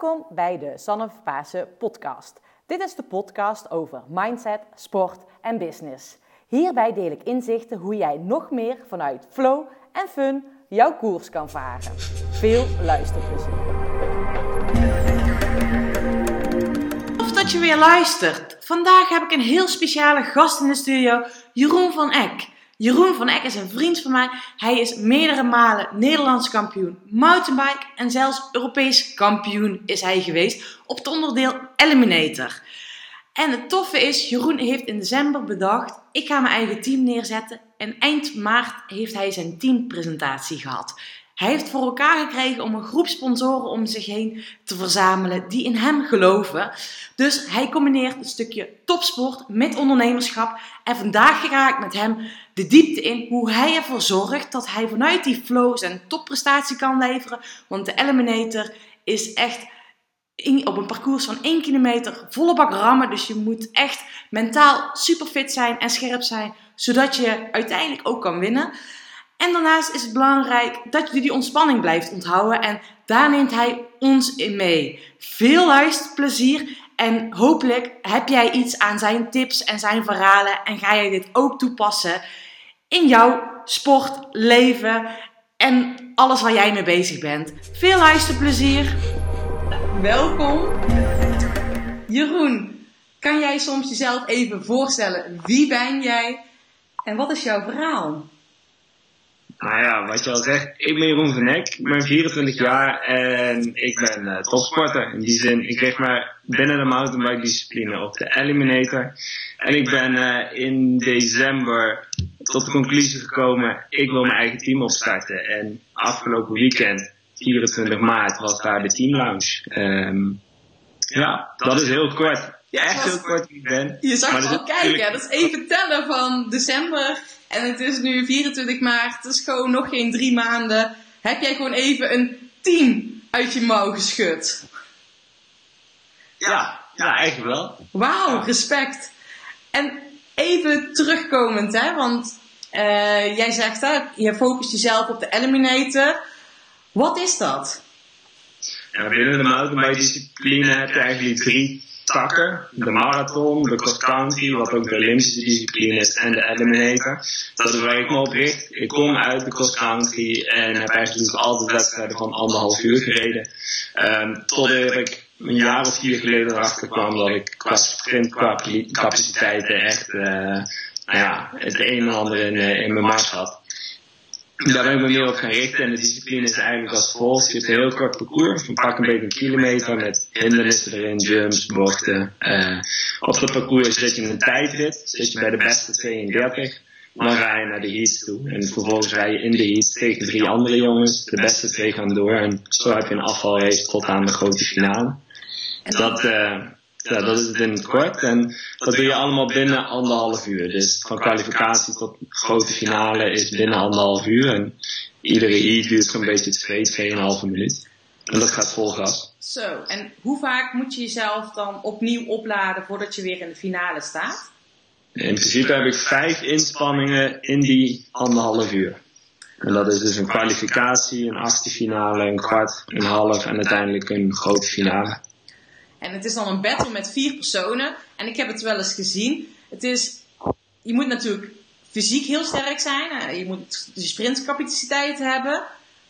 Welkom bij de Sanne Pasen podcast. Dit is de podcast over mindset, sport en business. Hierbij deel ik inzichten hoe jij nog meer vanuit flow en fun jouw koers kan varen. Veel luisterplezier. Tof dat je weer luistert. Vandaag heb ik een heel speciale gast in de studio, Jeroen van Eck. Jeroen van Eck is een vriend van mij. Hij is meerdere malen Nederlands kampioen mountainbike en zelfs Europees kampioen is hij geweest op het onderdeel Eliminator. En het toffe is, Jeroen heeft in december bedacht, ik ga mijn eigen team neerzetten. En eind maart heeft hij zijn teampresentatie gehad. Hij heeft voor elkaar gekregen om een groep sponsoren om zich heen te verzamelen die in hem geloven. Dus hij combineert een stukje topsport met ondernemerschap. En vandaag ga ik met hem de diepte in hoe hij ervoor zorgt dat hij vanuit die flow zijn topprestatie kan leveren. Want de Eliminator is echt op een parcours van 1 kilometer volle bak rammen. Dus je moet echt mentaal super fit zijn en scherp zijn, zodat je uiteindelijk ook kan winnen. En daarnaast is het belangrijk dat je die ontspanning blijft onthouden. En daar neemt hij ons in mee. Veel luisterplezier. En hopelijk heb jij iets aan zijn tips en zijn verhalen. En ga jij dit ook toepassen in jouw sport, leven en alles waar jij mee bezig bent. Veel luisterplezier. Welkom. Jeroen, kan jij soms jezelf even voorstellen? Wie ben jij en wat is jouw verhaal? Nou ja, wat je al zegt, ik ben Jeroen van Eck, ik ben 24 jaar en ik ben uh, topsporter. In die zin, ik kreeg maar binnen de mountainbike discipline op de Eliminator. En ik ben uh, in december tot de conclusie gekomen, ik wil mijn eigen team opstarten. En afgelopen weekend, 24 maart, was daar de team lounge. Um, ja, dat is heel kort. Ja, echt heel kort wie ik ben. Je zag het al kijken, dat is even tellen van december en het is nu 24 maart, het is gewoon nog geen drie maanden. Heb jij gewoon even een team uit je mouw geschud? Ja, ja eigenlijk wel. Wauw, respect. En even terugkomend, hè, want uh, jij zegt hè, je focust jezelf op de Eliminator. Wat is dat? Ja, binnen de mountainbike discipline heb je eigenlijk drie takken. De marathon, de cross country, wat ook de Olympische discipline is, en de eliminator. Dat is waar ik me op richt. Ik kom uit de cross country en heb eigenlijk altijd wedstrijden van anderhalf uur gereden. Um, totdat ik een jaar of vier geleden erachter kwam dat ik qua sprintcapaciteiten echt uh, nou ja, het een en ander in, uh, in mijn mars had. Daar ben ik me meer op gaan richten en de discipline is eigenlijk als volgt. Je hebt een heel kort parcours van pak een beetje een kilometer met hindernissen erin, jumps, bochten. Uh, op dat parcours zit je in een tijdrit, zit je bij de beste 32. Dan ga je naar de heats toe en vervolgens rij je in de heats tegen drie andere jongens. De beste twee gaan door en zo heb je een afvalrace tot aan de grote finale. Dat, uh, ja, dat is het in het kort. En dat doe je allemaal binnen anderhalf uur. Dus van kwalificatie tot grote finale is binnen anderhalf uur. En iedere heat duurt zo'n beetje twee, tweeënhalve minuut. En dat gaat vol gas. Zo, en hoe vaak moet je jezelf dan opnieuw opladen voordat je weer in de finale staat? In principe heb ik vijf inspanningen in die anderhalf uur. En dat is dus een kwalificatie, een achtste finale, een kwart, een half en uiteindelijk een grote finale. En het is dan een battle met vier personen. En ik heb het wel eens gezien. Het is, je moet natuurlijk fysiek heel sterk zijn. Je moet sprintcapaciteit hebben.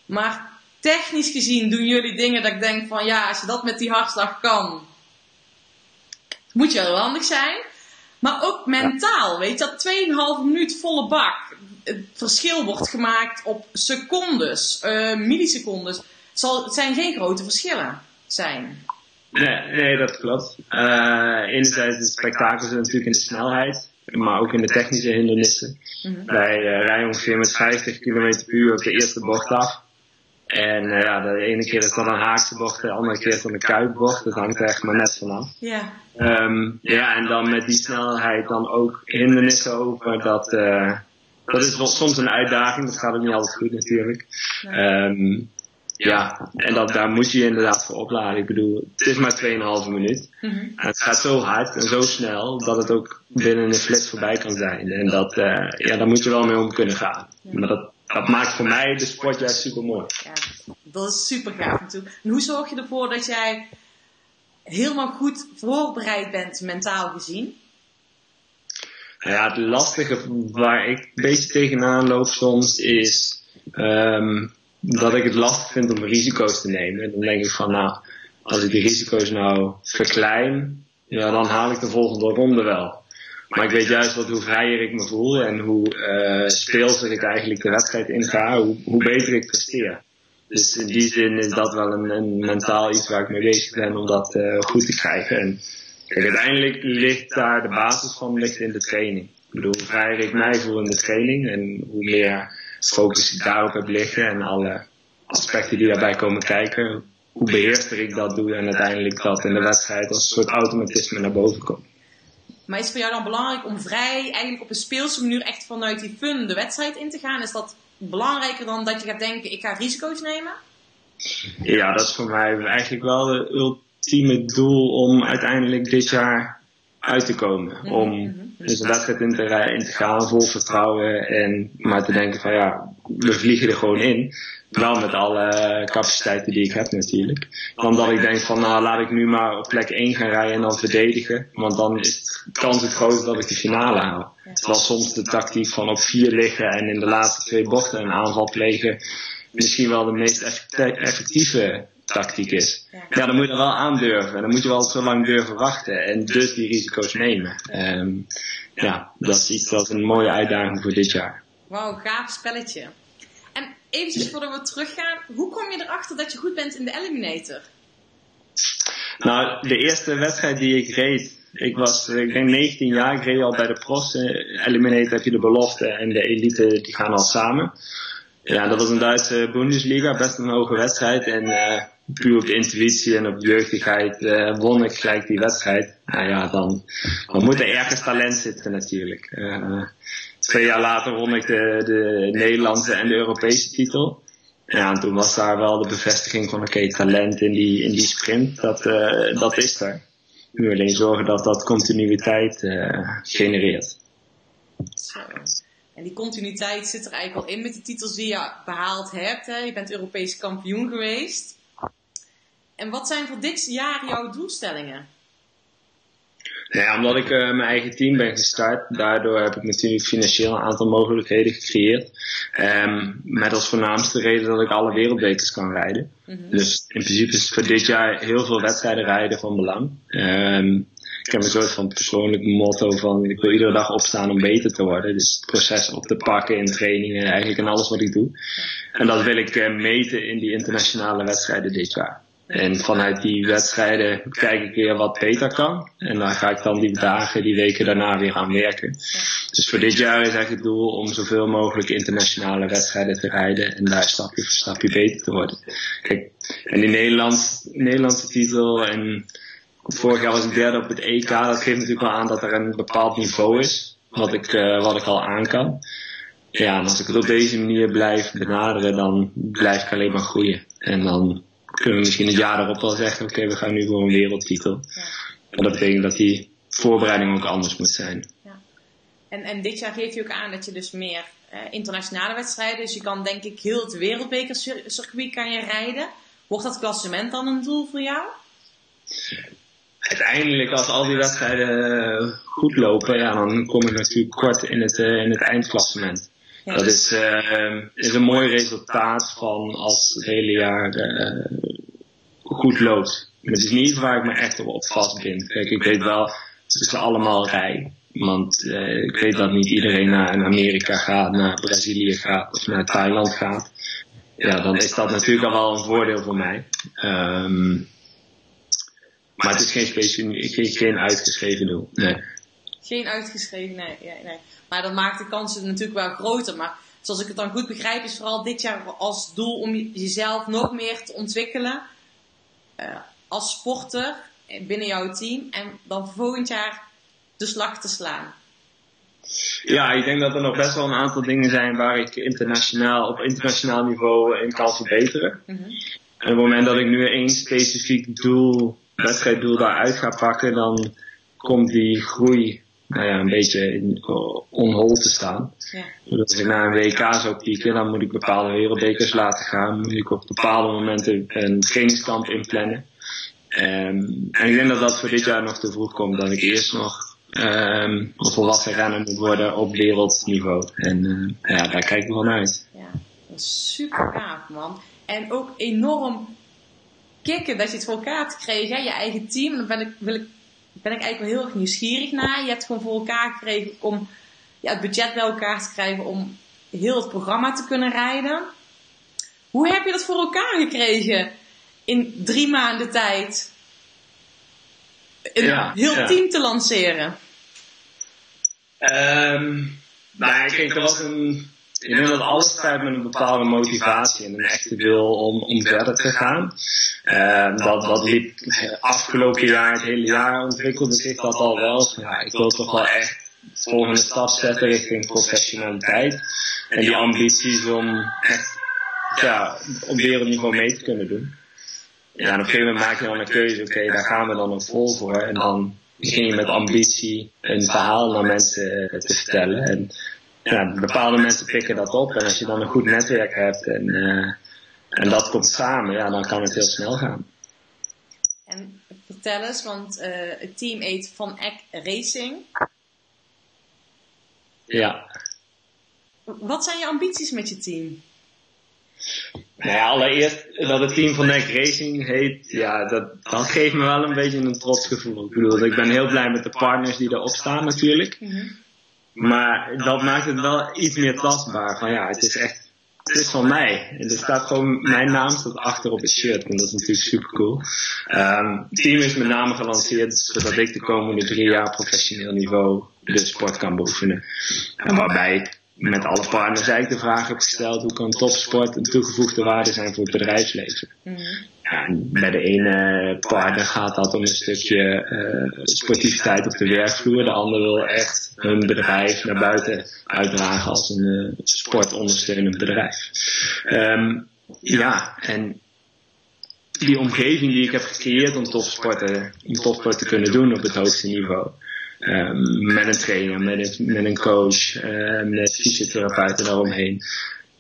Maar technisch gezien doen jullie dingen dat ik denk van ja, als je dat met die hartslag kan, moet je wel handig zijn. Maar ook mentaal, weet je, dat 2,5 minuut volle bak. Het verschil wordt gemaakt op secondes, uh, millisecondes. Het, zal, het zijn geen grote verschillen zijn. Nee, nee dat klopt. Uh, enerzijds de spektakel natuurlijk in de snelheid, maar ook in de technische hindernissen. Mm-hmm. Wij uh, rijden ongeveer met 50 km per uur op de eerste bocht af. En uh, ja, de ene keer is dat een haakse bocht, de andere keer is dat een kuitbocht. Dat hangt er echt maar net vanaf. Ja. Um, ja, en dan met die snelheid dan ook hindernissen over. Dat, uh, dat is wel soms een uitdaging. Dat gaat ook niet altijd goed natuurlijk. Um, ja, en dat, daar moet je inderdaad voor opladen. Ik bedoel, het is maar 2,5 minuut. En het gaat zo hard en zo snel dat het ook binnen een flits voorbij kan zijn. En dat, uh, ja, daar moet je wel mee om kunnen gaan. Maar dat, dat maakt voor mij de sport juist super mooi. Ja, dat is super gaaf natuurlijk. En hoe zorg je ervoor dat jij helemaal goed voorbereid bent, mentaal gezien? Nou ja, het lastige waar ik een beetje tegenaan loop soms is um, dat ik het lastig vind om risico's te nemen. Dan denk ik van, nou, als ik die risico's nou verklein, ja, dan haal ik de volgende ronde wel. Maar ik weet juist wat hoe vrijer ik me voel en hoe uh, speelser ik eigenlijk de wedstrijd inga, hoe, hoe beter ik presteer. Dus in die zin is dat wel een, mentaal iets waar ik mee bezig ben om dat uh, goed te krijgen. En uiteindelijk ligt daar de basis van ligt in de training. Ik bedoel, hoe vrijer ik mij voel in de training en hoe meer focus ik daarop heb liggen en alle aspecten die daarbij komen kijken, hoe beheerster ik dat doe en uiteindelijk dat in de wedstrijd als een soort automatisme naar boven komt. Maar is het voor jou dan belangrijk om vrij, eigenlijk op een speelse manier echt vanuit die fun de wedstrijd in te gaan? Is dat belangrijker dan dat je gaat denken, ik ga risico's nemen? Ja, dat is voor mij eigenlijk wel het ultieme doel om uiteindelijk dit jaar uit te komen. Mhm, om mhm. Dus een wedstrijd in te, in te gaan vol vertrouwen en maar te denken van ja, we vliegen er gewoon in. Wel met alle capaciteiten die ik heb natuurlijk. Dan dat ik denk van nou laat ik nu maar op plek 1 gaan rijden en dan verdedigen. Want dan is de kans het groot dat ik de finale haal. Terwijl soms de tactiek van op 4 liggen en in de laatste twee bochten een aanval plegen misschien wel de meest effectieve tactiek is. Ja, dan moet je wel aandurven. En dan moet je wel zo lang durven wachten. En dus die risico's nemen. Um, ja, dat is iets wat een mooie uitdaging voor dit jaar. Wauw, gaaf spelletje. En eventjes voordat we teruggaan. Hoe kom je erachter dat je goed bent in de Eliminator? Nou, de eerste wedstrijd die ik reed. Ik was, ik denk 19 jaar. Ik reed al bij de pros. Eliminator heb je de belofte en de elite die gaan al samen. Ja, dat was een Duitse Bundesliga, best een hoge wedstrijd. En uh, puur op intuïtie en op jeugdigheid uh, won ik gelijk die wedstrijd. Nou ja, dan, moet er ergens talent zitten natuurlijk. Uh, twee jaar later won ik de, de Nederlandse en de Europese titel. Ja, en toen was daar wel de bevestiging van oké, talent in die, in die sprint, dat, dat is er. Nu alleen zorgen dat dat continuïteit genereert. En die continuïteit zit er eigenlijk al in met de titels die je behaald hebt. Hè? Je bent Europees kampioen geweest. En wat zijn voor dit jaar jouw doelstellingen? Ja, omdat ik uh, mijn eigen team ben gestart, daardoor heb ik natuurlijk financieel een aantal mogelijkheden gecreëerd. Um, met als voornaamste reden dat ik alle wereldbekers kan rijden. Mm -hmm. Dus in principe is voor dit jaar heel veel wedstrijden rijden van belang. Um, ik heb een soort van persoonlijk motto van ik wil iedere dag opstaan om beter te worden. Dus het proces op te pakken in trainingen eigenlijk en alles wat ik doe. En dat wil ik uh, meten in die internationale wedstrijden dit jaar. En vanuit die wedstrijden kijk ik weer wat beter kan. En dan ga ik dan die dagen, die weken daarna weer aan werken. Dus voor dit jaar is eigenlijk het doel om zoveel mogelijk internationale wedstrijden te rijden. En daar stapje voor stapje beter te worden. Kijk, en die Nederlands, Nederlandse titel en vorig jaar was ik derde op het EK. Dat geeft natuurlijk wel aan dat er een bepaald niveau is. Wat ik, uh, wat ik al aan kan. Ja, en als ik het op deze manier blijf benaderen, dan blijf ik alleen maar groeien. En dan kunnen we misschien het jaar erop wel zeggen, oké, we gaan nu voor een wereldtitel. Ja. En dat betekent dat die voorbereiding ook anders moet zijn. Ja. En, en dit jaar geef je ook aan dat je dus meer eh, internationale wedstrijden, dus je kan denk ik heel het wereldbekercircuit kan je rijden. Wordt dat klassement dan een doel voor jou? uiteindelijk, als al die wedstrijden eh, goed lopen, ja, dan kom ik natuurlijk kort in het, uh, in het eindklassement. Dat is, uh, is een mooi resultaat van als het hele jaar goed loopt. Maar het is niet waar ik me echt op vastbind. Kijk, ik weet wel, ze zijn allemaal rij. Want ik weet dat niet iedereen naar Amerika gaat, naar Brazilië gaat of naar Thailand gaat. Ja, dan is dat natuurlijk al wel een voordeel voor mij. Um, maar het is geen, geen uitgeschreven doel. Nee. Geen uitgeschreven, nee, nee. Maar dat maakt de kansen natuurlijk wel groter. Maar zoals ik het dan goed begrijp, is vooral dit jaar als doel om jezelf nog meer te ontwikkelen. Uh, als sporter binnen jouw team. En dan volgend jaar de slag te slaan. Ja, ik denk dat er nog best wel een aantal dingen zijn waar ik internationaal, op internationaal niveau in kan verbeteren. Mm -hmm. En op het moment dat ik nu één specifiek doel wedstrijddoel daaruit ga pakken, dan komt die groei nou ja, een beetje in, on te staan. Ja. Dus als ik naar een WK zou pieken, dan moet ik bepaalde wereldbekers laten gaan. Moet ik op bepaalde momenten een trainingskamp inplannen. Ehm, en ik denk dat dat voor dit jaar nog te vroeg komt. Dat ik eerst nog um, een volwassen renner moet worden op wereldniveau. En uh, ja, daar kijk ik wel naar uit. Ja, dat is super gaaf man. En ook enorm kicken dat je het voor elkaar hè? je eigen team. Dan ben ik, wil ik, ben ik eigenlijk wel heel erg nieuwsgierig naar. Je hebt gewoon voor elkaar gekregen om ja, het budget bij elkaar te krijgen om heel het programma te kunnen rijden. Hoe heb je dat voor elkaar gekregen in drie maanden tijd? Een Ja, heel ja. team te lanceren. Um, nou, kijk, er was een. Ik denk dat alles start met een bepaalde motivatie en een echte wil om, om verder te gaan. Um, dat, dat liep afgelopen jaar, het hele jaar ontwikkelde zich dat al wel. Ja, ik wil toch wel echt de volgende stap zetten richting professionaliteit. En die ambities om echt ja, op wereldniveau mee te kunnen doen. Ja, en op een gegeven moment maak je dan een keuze, oké, daar gaan we dan ook vol voor. En dan begin je met ambitie een verhaal naar mensen eh, te vertellen. En ja, bepaalde mensen pikken dat op. En als je dan een goed netwerk hebt en, uh, en dat komt samen, ja, dan kan het heel snel gaan. En vertel eens, want uh, het team heet Van Eck Racing. Ja. Wat zijn je ambities met je team? Nou ja, allereerst dat het team van Neck Racing heet, ja, dat, dat geeft me wel een beetje een trots gevoel. Ik bedoel, ik ben heel blij met de partners die erop staan natuurlijk. Mm -hmm. Maar dat maakt het wel iets meer tastbaar. Van ja, het is echt, het is van mij. Er staat gewoon, mijn naam staat achter op het shirt. En dat is natuurlijk super cool. Het team is met name gelanceerd zodat ik de komende drie jaar professioneel niveau de sport kan beoefenen. En waarbij met alle partners eigenlijk de vraag heb gesteld hoe kan topsport een toegevoegde waarde zijn voor het bedrijfsleven. Mm -hmm. Ja, bij de ene partner gaat dat om een stukje uh, sportiviteit op de werkvloer. De ander wil echt hun bedrijf naar buiten uitdragen als een uh, sportondersteunend bedrijf. Um, ja, en die omgeving die ik heb gecreëerd om topsporten, om topsport te kunnen doen op het hoogste niveau. Um, met een trainer, met een, met een coach, uh, met fysiotherapeuten daaromheen.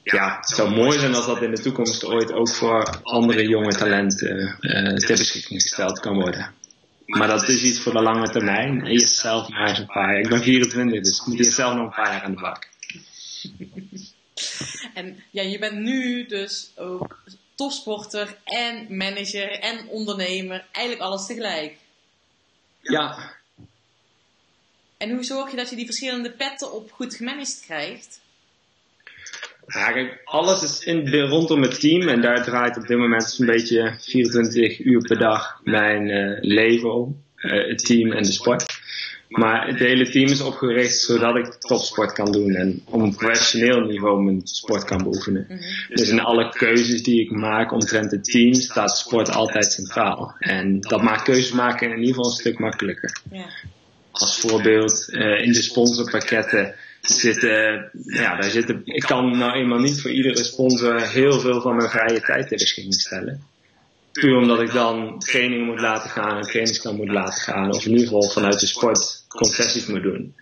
Ja, het zou mooi zijn als dat in de toekomst ooit ook voor andere jonge talenten uh, ter beschikking gesteld kan worden. Maar dat is iets voor de lange termijn. Eerst zelf maar eens een paar jaar. Ik ben 24, dus ik moet eerst zelf nog een paar jaar aan de bak. En ja, je bent nu dus ook topsporter en manager en ondernemer. Eigenlijk alles tegelijk. Ja, en hoe zorg je dat je die verschillende petten op goed gemanaged krijgt? Ja, kijk, alles is in, rondom het team en daar draait op dit moment zo'n beetje 24 uur per dag mijn uh, leven om. Uh, het team en de sport. Maar het hele team is opgericht zodat ik topsport kan doen en op een professioneel niveau mijn sport kan beoefenen. Mm -hmm. Dus in alle keuzes die ik maak omtrent het team staat sport altijd centraal. En dat maakt keuzes maken in ieder geval een stuk makkelijker. Ja als voorbeeld uh, in de sponsorpakketten zitten, ja, daar zitten, ik kan nou eenmaal niet voor iedere sponsor heel veel van mijn vrije tijd ter beschikking stellen. Puur omdat ik dan trainingen moet laten gaan en trainingskamp moet laten gaan, of in ieder geval vanuit de sport concessies moet doen.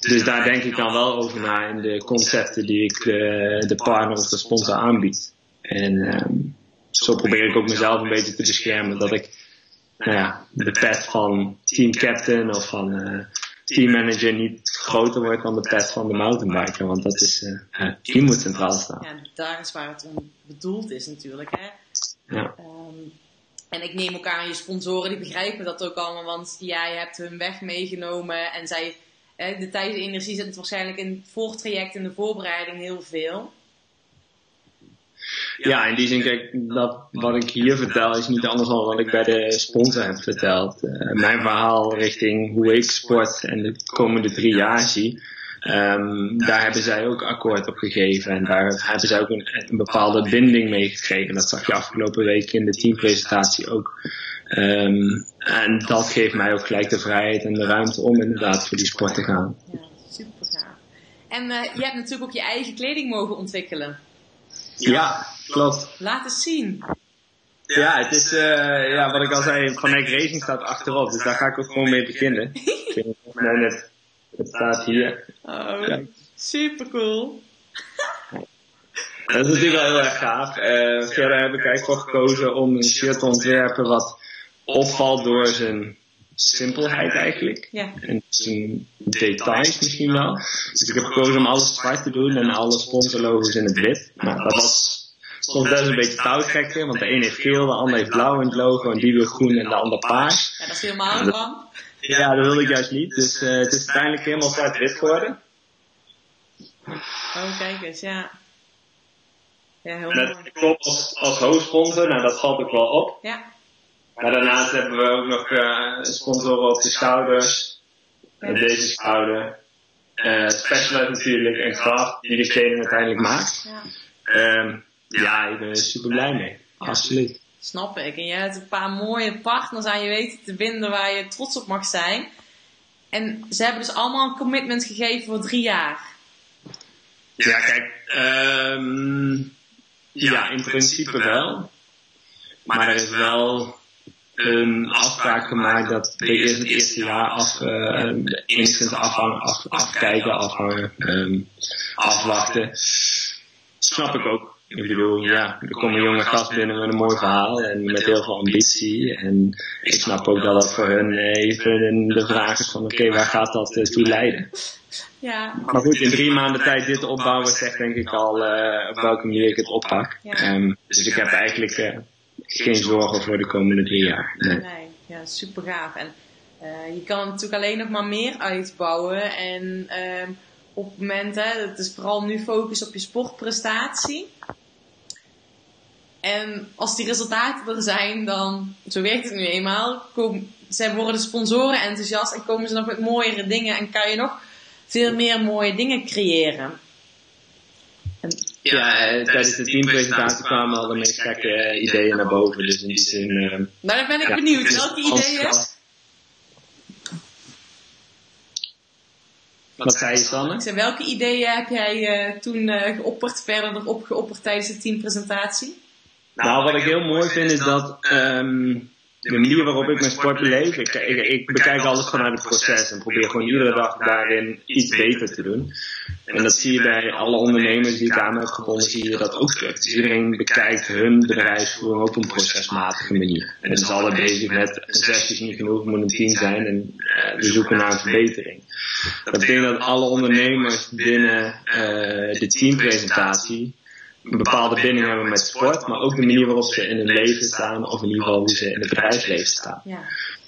Dus daar denk ik dan wel over na in de concepten die ik de, de partner of de sponsor aanbied. En um, zo probeer ik ook mezelf een beetje te beschermen dat ik nou ja, de pet van team captain of van uh, team manager niet groter wordt dan de pet van de mountainbiker. Want dat is, uh, die moet centraal staan. Ja, daar is waar het om bedoeld is natuurlijk. Hè? Ja. Um, en ik neem ook aan, je sponsoren die begrijpen dat ook allemaal, want jij hebt hun weg meegenomen en zij, eh, de tijd en energie zit waarschijnlijk in het voortraject en de voorbereiding heel veel. Ja, in die zin, kijk, dat, wat ik hier vertel is niet anders dan wat ik bij de sponsor heb verteld. Uh, mijn verhaal richting hoe ik sport en de komende drie jaar zie, um, daar hebben zij ook akkoord op gegeven. En daar hebben zij ook een, bepaalde binding mee gekregen. Dat zag je afgelopen week in de teampresentatie ook. Um, en dat geeft mij ook gelijk de vrijheid en de ruimte om inderdaad voor die sport te gaan. Ja, super gaaf. En uh, je hebt natuurlijk ook je eigen kleding mogen ontwikkelen. Ja, klopt. Laat eens zien. Ja, het is, uh, ja, wat ik al zei, Eck Racing staat achterop, dus daar ga ik ook gewoon mee beginnen. ben net Het staat hier. Oh, Ja. super cool. Dat is natuurlijk wel heel erg gaaf. Eh, verder heb ik eigenlijk voor gekozen om een shirt te ontwerpen wat opvalt door zijn simpelheid eigenlijk. Ja. En zijn details misschien wel. Dus ik heb gekozen om alles zwart te doen en alle sponsorlogos in het wit. Nou, dat was soms best een beetje touwtrekken, want de een heeft geel, de ander heeft blauw in het logo en die wil groen en de ander paars. Ja, dat is helemaal ramp. Ja, dat wilde ik juist niet. Dus eh, het is uiteindelijk helemaal zwart-wit geworden. Oh, kijk eens, ja. Ja, heel En mooi. dat klopt als, als hoofdsponsor, nou dat valt ook wel op. Ja, Maar daarnaast hebben we ook nog eh, sponsoren op de schouders. En deze schouder. Eh Specialized natuurlijk en Kraft, die de kleding uiteindelijk maakt. ja. Ehm, ja, ik ben er super blij mee. Absoluut. Snap ik. En je hebt een paar mooie partners aan je weten te binden waar je trots op mag zijn. En ze hebben dus allemaal een commitment gegeven voor drie jaar. Ja, kijk. ehm, ja, in principe wel. Maar er is wel een afspraak gemaakt dat we eerst het eerste jaar af, eh, enigszins afhangen, af, afkijken, afhangen, ehm, afwachten. Snap ik ook. Ik bedoel, ja, er komt een jonge gast binnen met een mooi verhaal en met heel veel ambitie. En ik snap ook dat dat voor hun even de vraag is van, oké, waar gaat dat eh, toe leiden? Ja, Maar goed, in drie maanden tijd dit opbouwen zegt denk ik al eh, op welke manier ik het oppak. Ja. Ehm, dus ik heb eigenlijk eh, geen zorgen voor de komende drie jaar. Nee. nee. Ja, super gaaf. En eh, je kan het natuurlijk alleen nog maar meer uitbouwen. En ehm, op het moment, hè, het is vooral nu focus op je sportprestatie. En als die resultaten er zijn, dan, zo werkt het nu eenmaal, komen, zij worden de sponsoren enthousiast en komen ze nog met mooiere dingen en kan je nog veel meer mooie dingen creëren. Ja, eh, tijdens de teampresentatie kwamen al de meest gekke eh, ideeën naar boven. Dus in die zin... ehm, Maar dan ben ik ja, benieuwd, dus welke ideeën? als- Wat zei je, Sanne? Ik zei, welke ideeën heb jij eh, toen eh, geopperd, verder erop geopperd tijdens de teampresentatie? Nou, wat ik heel mooi vind is dat ehm, de manier waarop ik mijn sport beleef, ik, ik, ik bekijk alles vanuit het proces en probeer gewoon iedere dag daarin iets beter te doen. En dat zie je bij alle ondernemers die ik aan heb gebonden, zie je dat ook terug. Dus iedereen bekijkt hun bedrijfsvoering op een procesmatige manier. En het is altijd bezig met een zes is niet genoeg, het moet een tien zijn en eh, we zoeken naar een verbetering. Dat betekent dat alle ondernemers binnen eh, de teampresentatie een bepaalde binding hebben met sport, maar ook de manier waarop ze in hun leven staan, of in ieder geval hoe ze in het bedrijfsleven staan. Ja,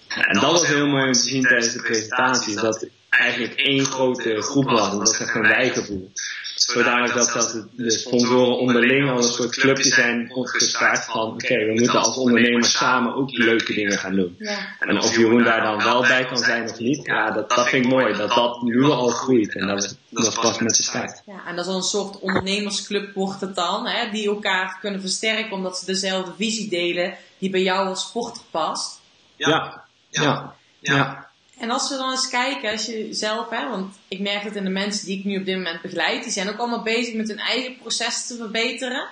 En dat was heel mooi om te zien tijdens de presentatie, dat eigenlijk één grote groep was, en dat is echt een wijgevoel. Zodanig dat, dat de- de sponsoren onderling al een soort clubje zijn opgestart van, oké, we moeten als ondernemers samen ook leuke dingen gaan doen. ja, En of Jeroen daar dan wel bij kan zijn of niet, ja, dat, dat vind ik mooi, dat dat nu al groeit. En dat, dat pas met de start. ja. En dat is al een soort ondernemersclub wordt het dan, hè, die elkaar kunnen versterken omdat ze dezelfde visie delen die bij jou als sporter past. Ja, ja, ja. En als we dan eens kijken, als je zelf, hè, want ik merk het in de mensen die ik nu op dit moment begeleid, die zijn ook allemaal bezig met hun eigen proces te verbeteren.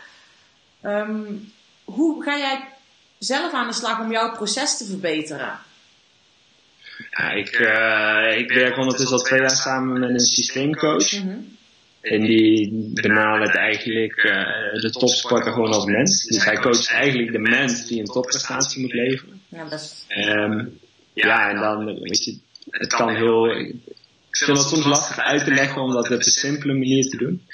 Ehm, hoe ga jij zelf aan de slag om jouw proces te verbeteren? Ja, ik, eh, ik werk ondertussen al twee jaar samen met een systeemcoach. Mhm. En die benadert eigenlijk eh, de topsporter gewoon als mens. Dus hij coacht eigenlijk de mens die een topprestatie moet leveren. Ja, dat is, Ehm, ja, en dan, weet je, het kan heel... Ik vind het soms lastig uit te leggen om dat op een simpele manier te doen.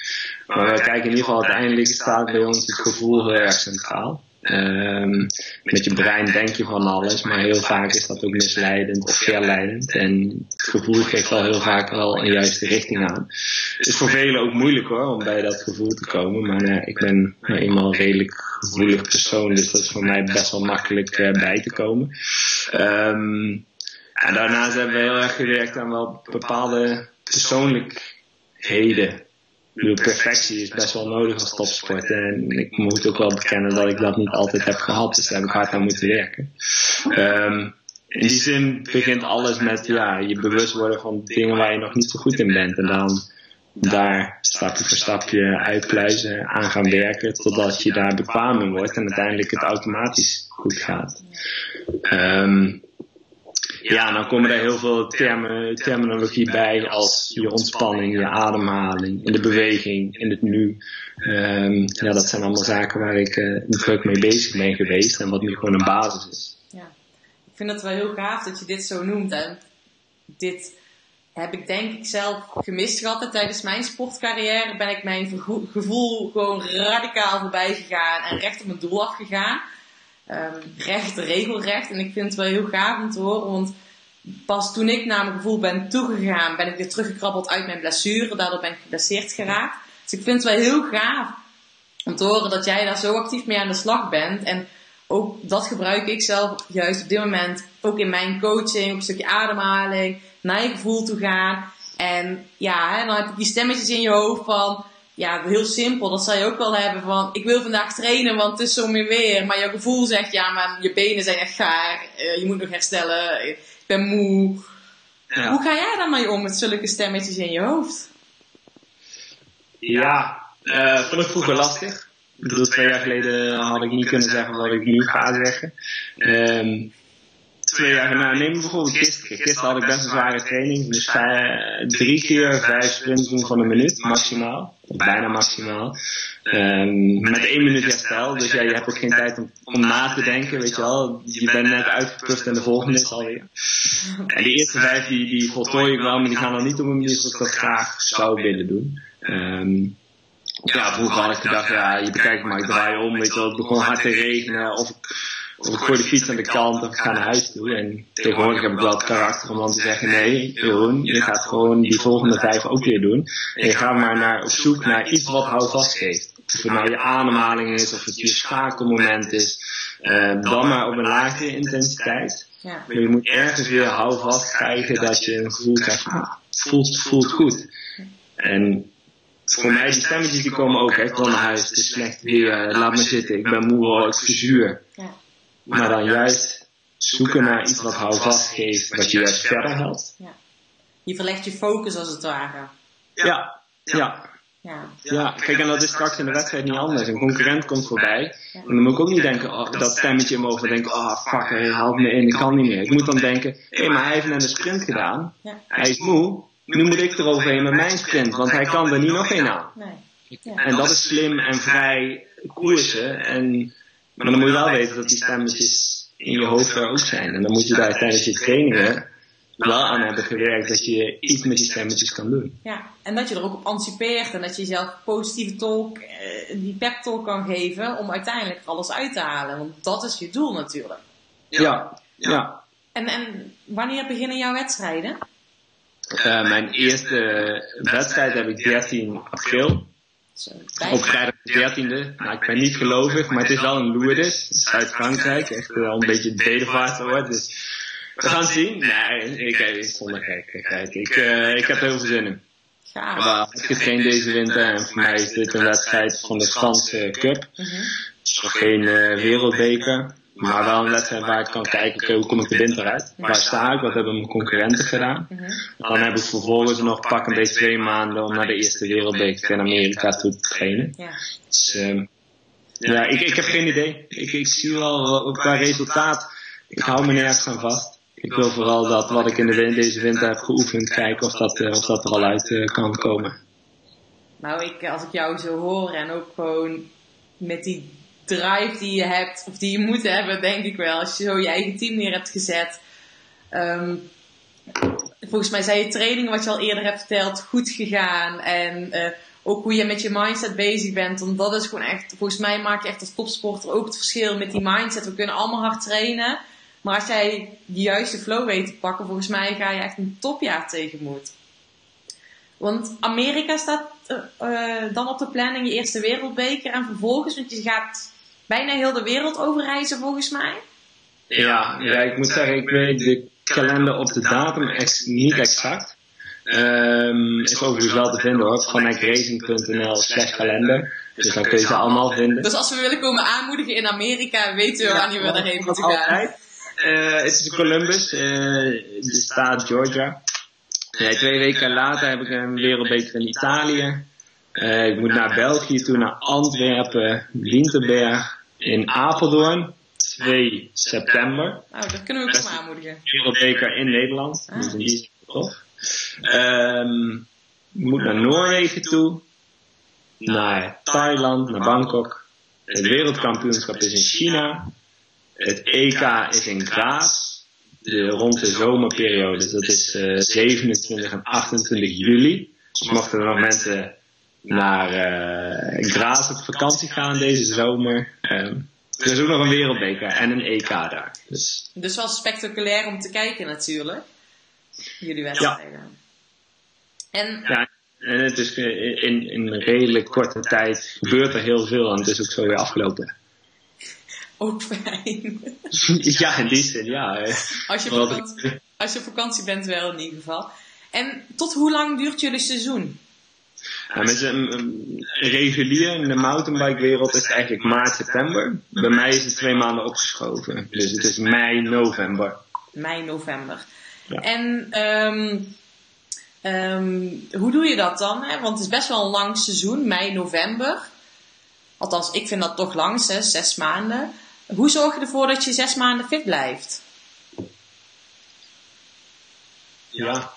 Maar we kijken in ieder geval uiteindelijk staat bij ons het gevoel heel erg centraal. Ehm, met je brein denk je van alles, maar heel vaak is dat ook misleidend of verleidend. En het gevoel geeft wel heel vaak wel een juiste richting aan. Het is voor velen ook moeilijk hoor, om bij dat gevoel te komen. Maar eh, ik ben nou eenmaal een redelijk gevoelig persoon, dus dat is voor mij best wel makkelijk eh, bij te komen. Ehm, en daarnaast hebben we heel erg gewerkt aan wel bepaalde persoonlijkheden. Bedoel, perfectie is best wel nodig als topsport. En ik moet ook wel bekennen dat ik dat niet altijd heb gehad. Dus daar heb ik hard aan moeten werken. Ehm, in die zin begint alles met ja, je bewust worden van dingen waar je nog niet zo goed in bent. En dan daar stapje voor stapje uitpluizen, aan gaan werken. Totdat je daar bekwaam in wordt. En uiteindelijk het automatisch goed gaat. Ehm, Ja, dan komen er heel veel termen, terminologie bij als je ontspanning, je ademhaling, in de beweging, in het nu. Ehm, ja, dat zijn allemaal zaken waar ik uh, druk mee bezig ben geweest en wat nu gewoon een basis is. Ja, ik vind het wel heel gaaf dat je dit zo noemt. En dit heb ik denk ik zelf gemist gehad. tijdens mijn sportcarrière ben ik mijn gevoel gewoon radicaal voorbij gegaan en recht op mijn doel afgegaan. Um, recht, regelrecht. En ik vind het wel heel gaaf om te horen, want pas toen ik naar mijn gevoel ben toegegaan, ben ik weer teruggekrabbeld uit mijn blessure. Daardoor ben ik geblesseerd geraakt. Dus ik vind het wel heel gaaf om te horen dat jij daar zo actief mee aan de slag bent. En ook dat gebruik ik zelf juist op dit moment ook in mijn coaching, op een stukje ademhaling, naar je gevoel toe gaan. En ja, dan heb je die stemmetjes in je hoofd van, ja, heel simpel, dat zal je ook wel hebben van, ik wil vandaag trainen, want het is zo meer weer. Maar je gevoel zegt, ja, maar je benen zijn echt gaar, eh, je moet nog herstellen, ik ben moe. Hoe ga jij dan mee om met zulke stemmetjes in je hoofd? Ja, uh, vond ik vroeger lastig. Ik bedoel, twee jaar geleden had ik niet kunnen zeggen wat ik nu ga zeggen. Um, twee jaar, nou neem bijvoorbeeld gisteren. Gisteren had ik best een zware training. Dus vijf, drie keer vijf sprints doen van een minuut, maximaal. Bijna maximaal. Um, met één minuut herstel. Dus ja, je hebt ook geen tijd om, om na te denken, weet je wel. Je bent net uitgepust en de volgende is alweer. En die eerste vijf, die, die voltooi ik wel, maar die gaan dan niet op een manier zoals ik dat graag zou willen doen. Um, ja, vroeger had ik gedacht, ja, je bekijkt maar, ik draai om, weet je wel, het begon hard te regenen, of, of ik gooi de fiets aan de kant of ik ga naar huis toe. En tegenwoordig heb ik wel het karakter om dan te zeggen, nee, Jeroen, je gaat gewoon die volgende vijf ook weer doen. En je gaat maar naar, op zoek naar iets wat houvast geeft. Of het nou je ademhaling is, of het je schakelmoment is, uh, dan maar op een lage intensiteit. Ja. Maar je moet ergens weer houvast krijgen dat je een gevoel krijgt, ah, het voelt, voelt goed. En voor mij, die stemmetjes die komen ook echt van naar huis. Het is slecht weer, laat me zitten, ik ben moe, ik verzuur. Ja. Maar dan juist zoeken naar iets wat houvast geeft, wat je juist verder helpt. Ja. Je verlegt je focus als het ware. Ja, ja. Ja. ja, kijk, en dat is straks in de wedstrijd niet anders. Een concurrent komt voorbij. En dan moet ik ook niet denken, oh, dat stemmetje in mijn hoofd denken, oh fuck, hij haalt me in, ik kan niet meer. Ik moet dan denken, hé, hey, maar hij heeft net een sprint gedaan. Hij is moe, nu moet ik eroverheen met mijn sprint, want hij kan er niet nog één aan. Nee. En dat is slim en vrij koersen. En, maar dan moet je wel weten dat die stemmetjes in je hoofd er ook zijn. En dan moet je daar tijdens je trainingen wel aan hebben gewerkt dat je iets met die stemmetjes kan doen. Ja, en dat je er ook op anticipeert en dat je jezelf positieve talk, eh, die pep talk kan geven om uiteindelijk alles uit te halen. Want dat is je doel natuurlijk. Ja, ja. En, en wanneer beginnen jouw wedstrijden? Uh, mijn eerste wedstrijd heb ik 13 april. Op vrijdag de 13e. Nou, ik ben niet gelovig, maar het is wel een Lourdes, Zuid-Frankrijk. Echt wel een beetje bedevaart hoor. Dus we gaan zien. Nee, ik, ik zonder gekkigheid. Ik, uh, ik heb er heel veel zin in. Ja. Maar ik getraind deze winter en voor mij is dit een wedstrijd van de Franse Cup. Mm -hmm. Het nog geen uh, wereldbeker. Maar wel een wedstrijd waar ik kan kijken, hoe kom ik de winter uit? Waar sta ik? Wat hebben mijn concurrenten gedaan? Mhm. Dan heb ik vervolgens nog pak een beetje twee maanden om naar de eerste wereldbeker in Amerika toe te trainen. Ja. Dus, um, ja, ik, ik heb geen idee. Ik, ik zie wel qua resultaat. Ik hou me nergens aan vast. Ik wil vooral dat wat ik in de, deze winter heb geoefend, kijken of dat, uh, of dat er al uit uh, kan komen. Nou, ik, als ik jou zo hoor en ook gewoon met die drive die je hebt, of die je moet hebben, denk ik wel. Als je zo je eigen team neer hebt gezet. Um, volgens mij zijn je trainingen, wat je al eerder hebt verteld, goed gegaan. En uh, ook hoe je met je mindset bezig bent. Want dat is gewoon echt, volgens mij maak je echt als topsporter ook het verschil met die mindset. We kunnen allemaal hard trainen. Maar als jij de juiste flow weet te pakken, volgens mij ga je echt een topjaar tegemoet. Want Amerika staat uh, dan op de planning, je eerste wereldbeker. En vervolgens, want je gaat bijna heel de wereld overreizen volgens mij. Ja, ja, ik moet zeggen, ik weet de kalender op de datum ex niet exact. Um, is overigens wel te vinden hoor, van racing.nl slash kalender. Dus dan kun je ze allemaal vinden. Dus als we willen komen aanmoedigen in Amerika, weten we wanneer we erheen moeten gaan. Uh, het is Columbus, uh, de staat Georgia. Nee, twee weken later heb ik een wereldbeker in Italië. Uh, ik moet naar België toe, naar Antwerpen, Winterberg, in Apeldoorn, 2 september. Nou, dat kunnen we ook best, aanmoedigen. wereldbeker in Nederland. Ah. Die is tof. Ehm, moet naar Noorwegen toe. Naar Thailand, naar Bangkok. Het wereldkampioenschap is in China. Het EK is in Graz. De, rond de zomerperiode. Dus dat is eh, 27 en 28 juli. Dus mochten er nog mensen naar Graz op vakantie gaan deze zomer. Ehm, er is ook nog een wereldbeker en een EK daar. Dus Dus wel spectaculair om te kijken natuurlijk. Jullie wedstrijden. En ja, en het is eh, in, in een redelijk korte tijd gebeurt er heel veel en het is ook zo weer afgelopen. ook fijn. ja, in die zin, ja. Als je, vakantie, als je op vakantie bent wel in ieder geval. En tot hoe lang duurt jullie seizoen? Met een, regulier in de mountainbike-wereld is het eigenlijk maart, september. Bij mij is het twee maanden opgeschoven. Dus het is mei, november. Mei, november. Ja. En ehm, ehm, hoe doe je dat dan? Hè? Want het is best wel een lang seizoen, mei, november. Althans, ik vind dat toch lang, zes, zes maanden. Hoe zorg je ervoor dat je zes maanden fit blijft? Ja.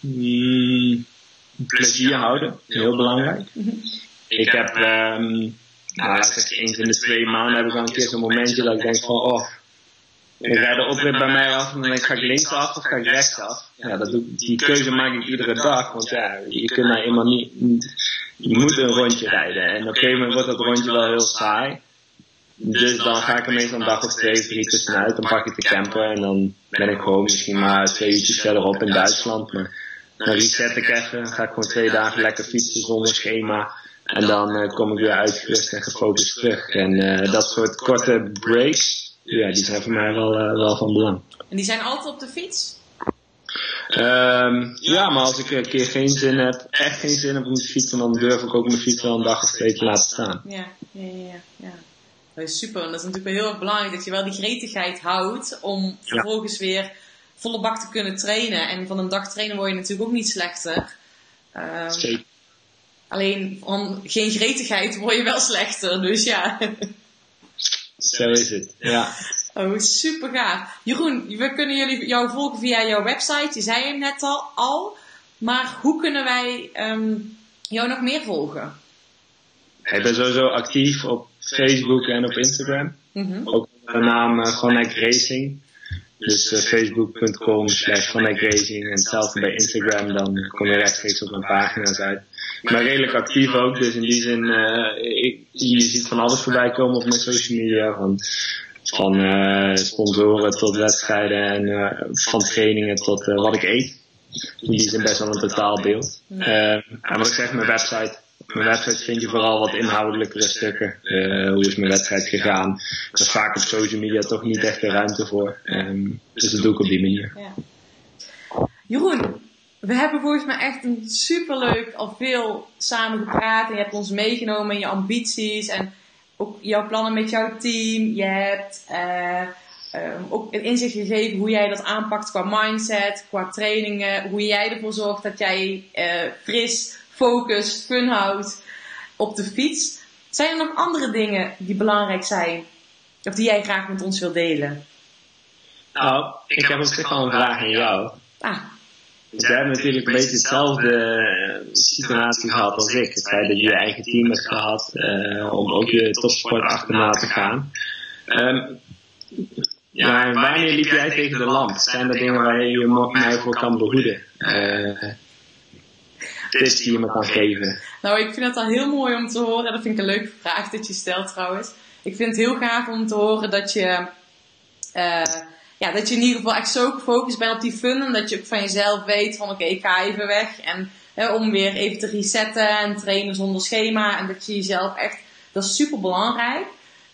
Mm, plezier houden, heel belangrijk. Ik heb, ehm nou, eens in de twee maanden heb ik wel een keer zo'n momentje dat ik denk van, oh, ik rijd de oprit bij mij af en dan denk ik, ga ik linksaf of ga ik rechtsaf? Ja, dat doe, die keuze maak ik iedere dag, want ja, je kunt nou eenmaal niet, je moet een rondje rijden. En op een gegeven moment wordt dat rondje wel heel saai. Dus dan ga ik er meestal een dag of twee, drie tussenuit. Dan pak ik de camper en dan ben ik gewoon misschien maar twee uurtjes verderop in Duitsland. Maar dan reset ik even. Ga ik gewoon twee dagen lekker fietsen zonder schema. En dan eh, kom ik weer uitgerust en gefocust terug. En eh, dat soort korte breaks, ja, die zijn voor mij wel, eh, wel van belang. En die zijn altijd op de fiets? Ehm, ja, maar als ik een keer geen zin heb, echt geen zin heb om te fietsen, dan durf ik ook mijn fiets wel een dag of twee te laten staan. Ja, ja, ja. ja. Dat is super. En dat is natuurlijk wel heel erg belangrijk dat je wel die gretigheid houdt om vervolgens weer volle bak te kunnen trainen. En van een dag trainen word je natuurlijk ook niet slechter. Ehm, Zeker. alleen van geen gretigheid word je wel slechter. Dus ja. Zo is het. Ja. Oh, super gaaf. Jeroen, we kunnen jullie, jou volgen via jouw website. Je zei hem net al. al. Maar hoe kunnen wij ehm, jou nog meer volgen? Ik ben sowieso actief op Facebook en op Instagram. Mhm. Ook onder de naam uh, Racing. Dus uh, facebook.com slash Racing. En hetzelfde bij Instagram, dan kom je rechtstreeks op mijn pagina's uit. Ben redelijk actief ook, dus in die zin, uh, ik, je ziet van alles voorbij komen op mijn social media. Van, van uh, sponsoren tot wedstrijden en van trainingen tot wat ik eet. In die zin best wel een totaal beeld. Uh, en wat ik zeg, mijn website. Mijn website vind je vooral wat inhoudelijkere stukken. Uh, hoe is mijn wedstrijd gegaan? Er is vaak op social media toch niet echt de ruimte voor. Um, dus dat doe ik op die manier. Ja. Jeroen, we hebben volgens mij echt een superleuk al veel samen gepraat. En je hebt ons meegenomen in je ambities en ook jouw plannen met jouw team. Je hebt uh, um, ook een inzicht gegeven hoe jij dat aanpakt qua mindset, qua trainingen. Hoe jij ervoor zorgt dat jij uh, fris, focus, fun houdt op de fiets. Zijn er nog andere dingen die belangrijk zijn? Of die jij graag met ons wilt delen? Nou, ik, ik heb op zich al een vraag aan jou. Ah. Dus jij hebt natuurlijk een beetje dezelfde situatie gehad als ik. Het feit dat je je eigen team hebt gehad uh, om ook je topsport achterna te gaan. Um, ja, wanneer liep jij tegen de lamp? Zijn er dingen waar je je mij voor kan behoeden? Uh, tips die je me kan geven? Nou, ik vind het al heel mooi om te horen. Dat vind ik een leuke vraag dat je stelt trouwens. Ik vind het heel gaaf om te horen dat je... Uh, ja, dat je in ieder geval echt zo gefocust bent op die fun. En dat je ook van jezelf weet van oké, okay, ik ga even weg. En hè, om weer even te resetten en trainen zonder schema. En dat je jezelf echt, dat is super belangrijk.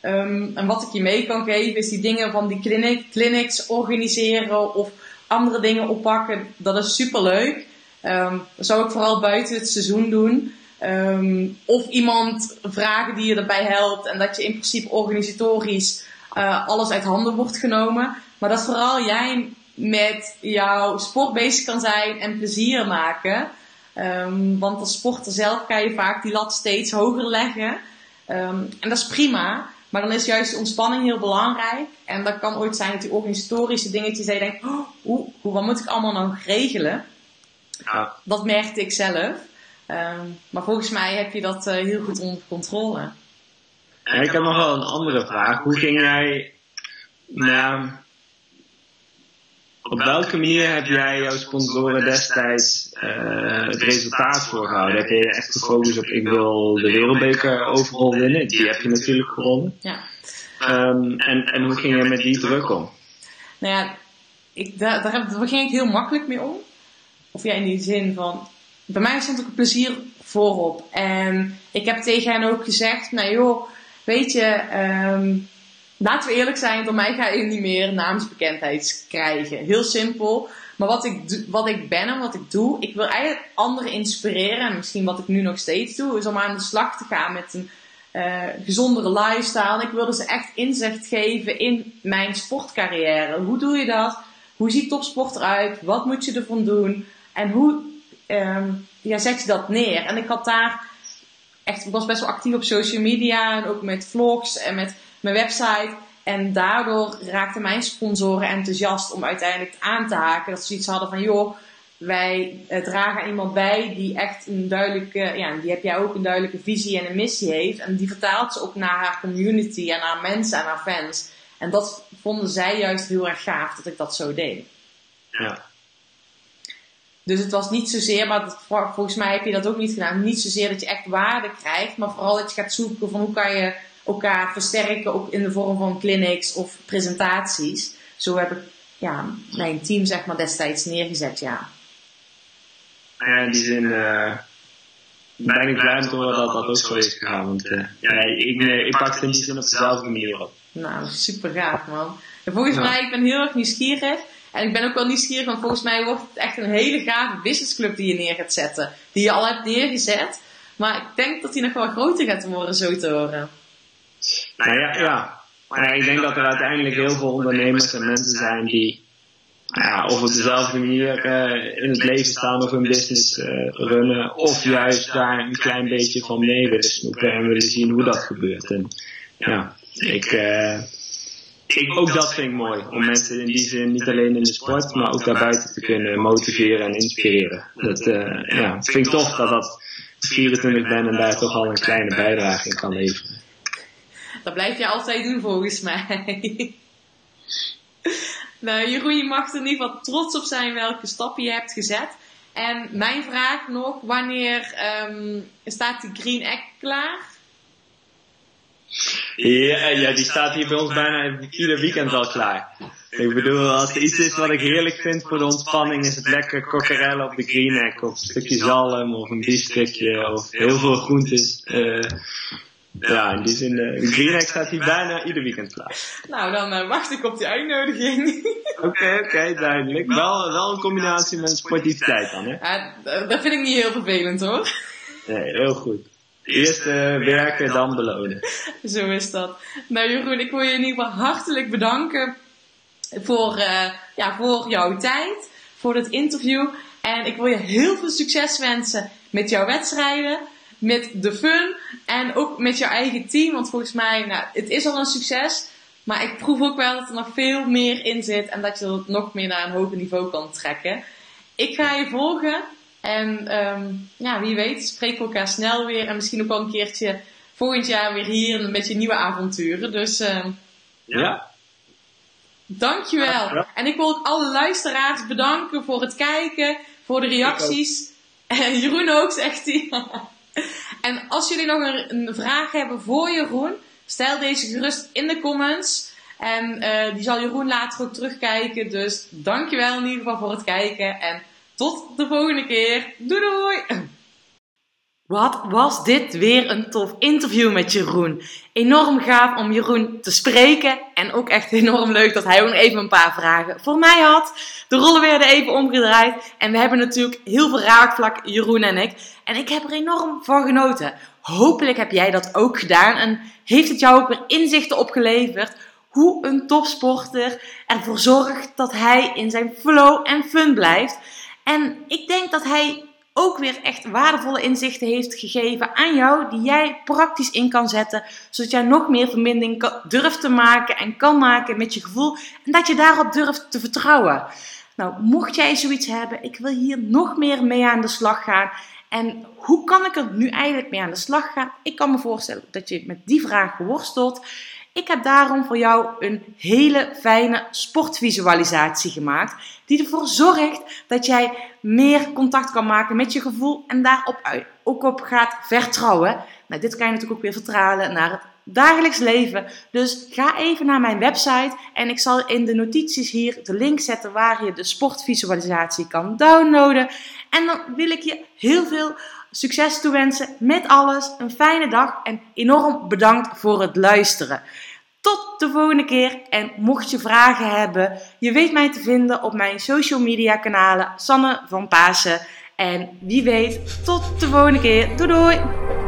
Um, en wat ik je mee kan geven is die dingen van die clinic, clinics organiseren of andere dingen oppakken. Dat is super leuk. Um, dat zou ik vooral buiten het seizoen doen. Um, of iemand vragen die je erbij helpt. En dat je in principe organisatorisch uh, alles uit handen wordt genomen. Maar dat vooral jij met jouw sport bezig kan zijn en plezier maken. Um, want als sporter zelf kan je vaak die lat steeds hoger leggen. En dat is prima. Maar dan is juist de ontspanning heel belangrijk. En dat kan ooit zijn dat die organisatorische dingetjes, dat je denkt, oh, hoe, wat moet ik allemaal nou regelen? Ja. Dat merkte ik zelf. Ehm, maar volgens mij heb je dat eh, heel goed onder controle. Ik heb nog wel een andere vraag. Hoe ging jij, nou op welke manier heb jij jouw sponsoren destijds eh, het resultaat voorgehouden? Heb je echt gefocust op ik wil de wereldbeker overal winnen? Die heb je natuurlijk gewonnen. Ja. Ehm, en, en hoe ging je met die druk om? Nou ja, ik, daar, daar, daar ging ik heel makkelijk mee om. Of ja, in die zin van... Bij mij stond ook een plezier voorop. En ik heb tegen hen ook gezegd... Nou joh, weet je... ehm, laten we eerlijk zijn. Door mij ga je niet meer naamsbekendheid krijgen. Heel simpel. Maar wat ik, wat ik ben en wat ik doe... Ik wil eigenlijk anderen inspireren. En misschien wat ik nu nog steeds doe... Is om aan de slag te gaan met een eh, gezondere lifestyle. En ik wilde ze echt inzicht geven in mijn sportcarrière. Hoe doe je dat? Hoe ziet topsport eruit? Wat moet je ervan doen? En hoe ehm, ja, zet je dat neer? En ik had daar echt, ik was best wel actief op social media en ook met vlogs en met mijn website. En daardoor raakten mijn sponsoren enthousiast om uiteindelijk aan te haken. Dat ze iets hadden van, joh, wij eh, dragen iemand bij die echt een duidelijke, ja, die heb jij ook een duidelijke visie en een missie heeft. En die vertaalt ze ook naar haar community en naar mensen en haar fans. En dat vonden zij juist heel erg gaaf dat ik dat zo deed. Ja. Dus het was niet zozeer, maar dat, vol- volgens mij heb je dat ook niet gedaan. Niet zozeer dat je echt waarde krijgt, maar vooral dat je gaat zoeken van hoe kan je elkaar versterken, ook in de vorm van clinics of presentaties. Zo heb ik ja, mijn team zeg maar destijds neergezet, ja. Nou ja, in die zin eh, ben ik blij om te horen dat dat ook zo is gegaan. Want eh, ja, ik, eh, ik pak het in die zin op dezelfde manier op. Nou, super gaaf man. En volgens Ja. mij, ik ben heel erg nieuwsgierig. En ik ben ook wel nieuwsgierig, want volgens mij wordt het echt een hele gave businessclub die je neer gaat zetten. Die je al hebt neergezet. Maar ik denk dat die nog wel groter gaat worden, zo te horen. Nou ja, ja. Maar ja, ik denk dat er uiteindelijk heel veel ondernemers en mensen zijn die nou ja, of op dezelfde manier eh, in het leven staan of hun business eh, runnen. Of juist daar een klein beetje van mee willen snoepen en willen zien hoe dat gebeurt. En ja, ik, eh, ik, ook dat vind ik mooi. Om mensen in die zin niet alleen in de sport, maar ook daarbuiten te kunnen motiveren en inspireren. Dat eh, ja, vind ik tof dat dat 24 ben en daar toch al een kleine bijdrage in kan leveren. Dat blijf je altijd doen volgens mij. nou, Jeroen, je mag er in ieder geval trots op zijn welke stappen je hebt gezet. En mijn vraag nog, wanneer ehm, staat die Green Egg klaar? Ja, ja, die staat hier bij ons bijna ieder weekend al klaar. Ik bedoel, als er iets is wat ik heerlijk vind voor de ontspanning, is het lekker kokkerellen op de greenneck. Of een stukje zalm, of een biefstukje, of heel veel groentes. Eh, ja, in die zin, eh, de greenneck staat hier bijna ieder weekend klaar. Nou, dan eh, wacht ik op die uitnodiging. Oké, oké, duidelijk. Wel, wel een combinatie met sportiviteit dan, hè? Dat vind ik niet heel vervelend hoor. Nee, heel goed. Eerst eh, werken, dan belonen. Zo is dat. Nou Jeroen, ik wil je in ieder geval hartelijk bedanken voor, eh, ja, voor jouw tijd, voor dit interview. En ik wil je heel veel succes wensen met jouw wedstrijden, met de fun en ook met jouw eigen team. Want volgens mij, nou, het is al een succes. Maar ik proef ook wel dat er nog veel meer in zit en dat je het nog meer naar een hoger niveau kan trekken. Ik ga je volgen en ehm, ja, wie weet spreken we elkaar snel weer en misschien ook wel een keertje volgend jaar weer hier met je nieuwe avonturen. Dus ehm, Ja? dankjewel. En ik wil ook alle luisteraars bedanken voor het kijken, voor de reacties. En Jeroen ook, zegt hij. en als jullie nog een, een vraag hebben voor Jeroen, stel deze gerust in de comments. En eh, die zal Jeroen later ook terugkijken. Dus dankjewel in ieder geval voor het kijken. En tot de volgende keer. Doei doei! Wat was dit weer een tof interview met Jeroen. Enorm gaaf om Jeroen te spreken. En ook echt enorm leuk dat hij ook even een paar vragen voor mij had. De rollen werden even omgedraaid. En we hebben natuurlijk heel veel raakvlak, Jeroen en ik. En ik heb er enorm van genoten. Hopelijk heb jij dat ook gedaan. En heeft het jou ook weer inzichten opgeleverd. Hoe een topsporter ervoor zorgt dat hij in zijn flow en fun blijft. En ik denk dat hij ook weer echt waardevolle inzichten heeft gegeven aan jou, die jij praktisch in kan zetten, zodat jij nog meer verbinding durft te maken en kan maken met je gevoel en dat je daarop durft te vertrouwen. Nou, mocht jij zoiets hebben, ik wil hier nog meer mee aan de slag gaan. En hoe kan ik er nu eigenlijk mee aan de slag gaan? Ik kan me voorstellen dat je met die vraag worstelt. Ik heb daarom voor jou een hele fijne sportvisualisatie gemaakt, die ervoor zorgt dat jij meer contact kan maken met je gevoel en daarop ook op gaat vertrouwen. Nou, dit kan je natuurlijk ook weer vertalen naar het dagelijks leven. Dus ga even naar mijn website en ik zal in de notities hier de link zetten waar je de sportvisualisatie kan downloaden. En dan wil ik je heel veel succes toewensen met alles. Een fijne dag en enorm bedankt voor het luisteren. Tot de volgende keer en mocht je vragen hebben, je weet mij te vinden op mijn social media kanalen Sanne van Pasen. En wie weet, tot de volgende keer. Doei doei!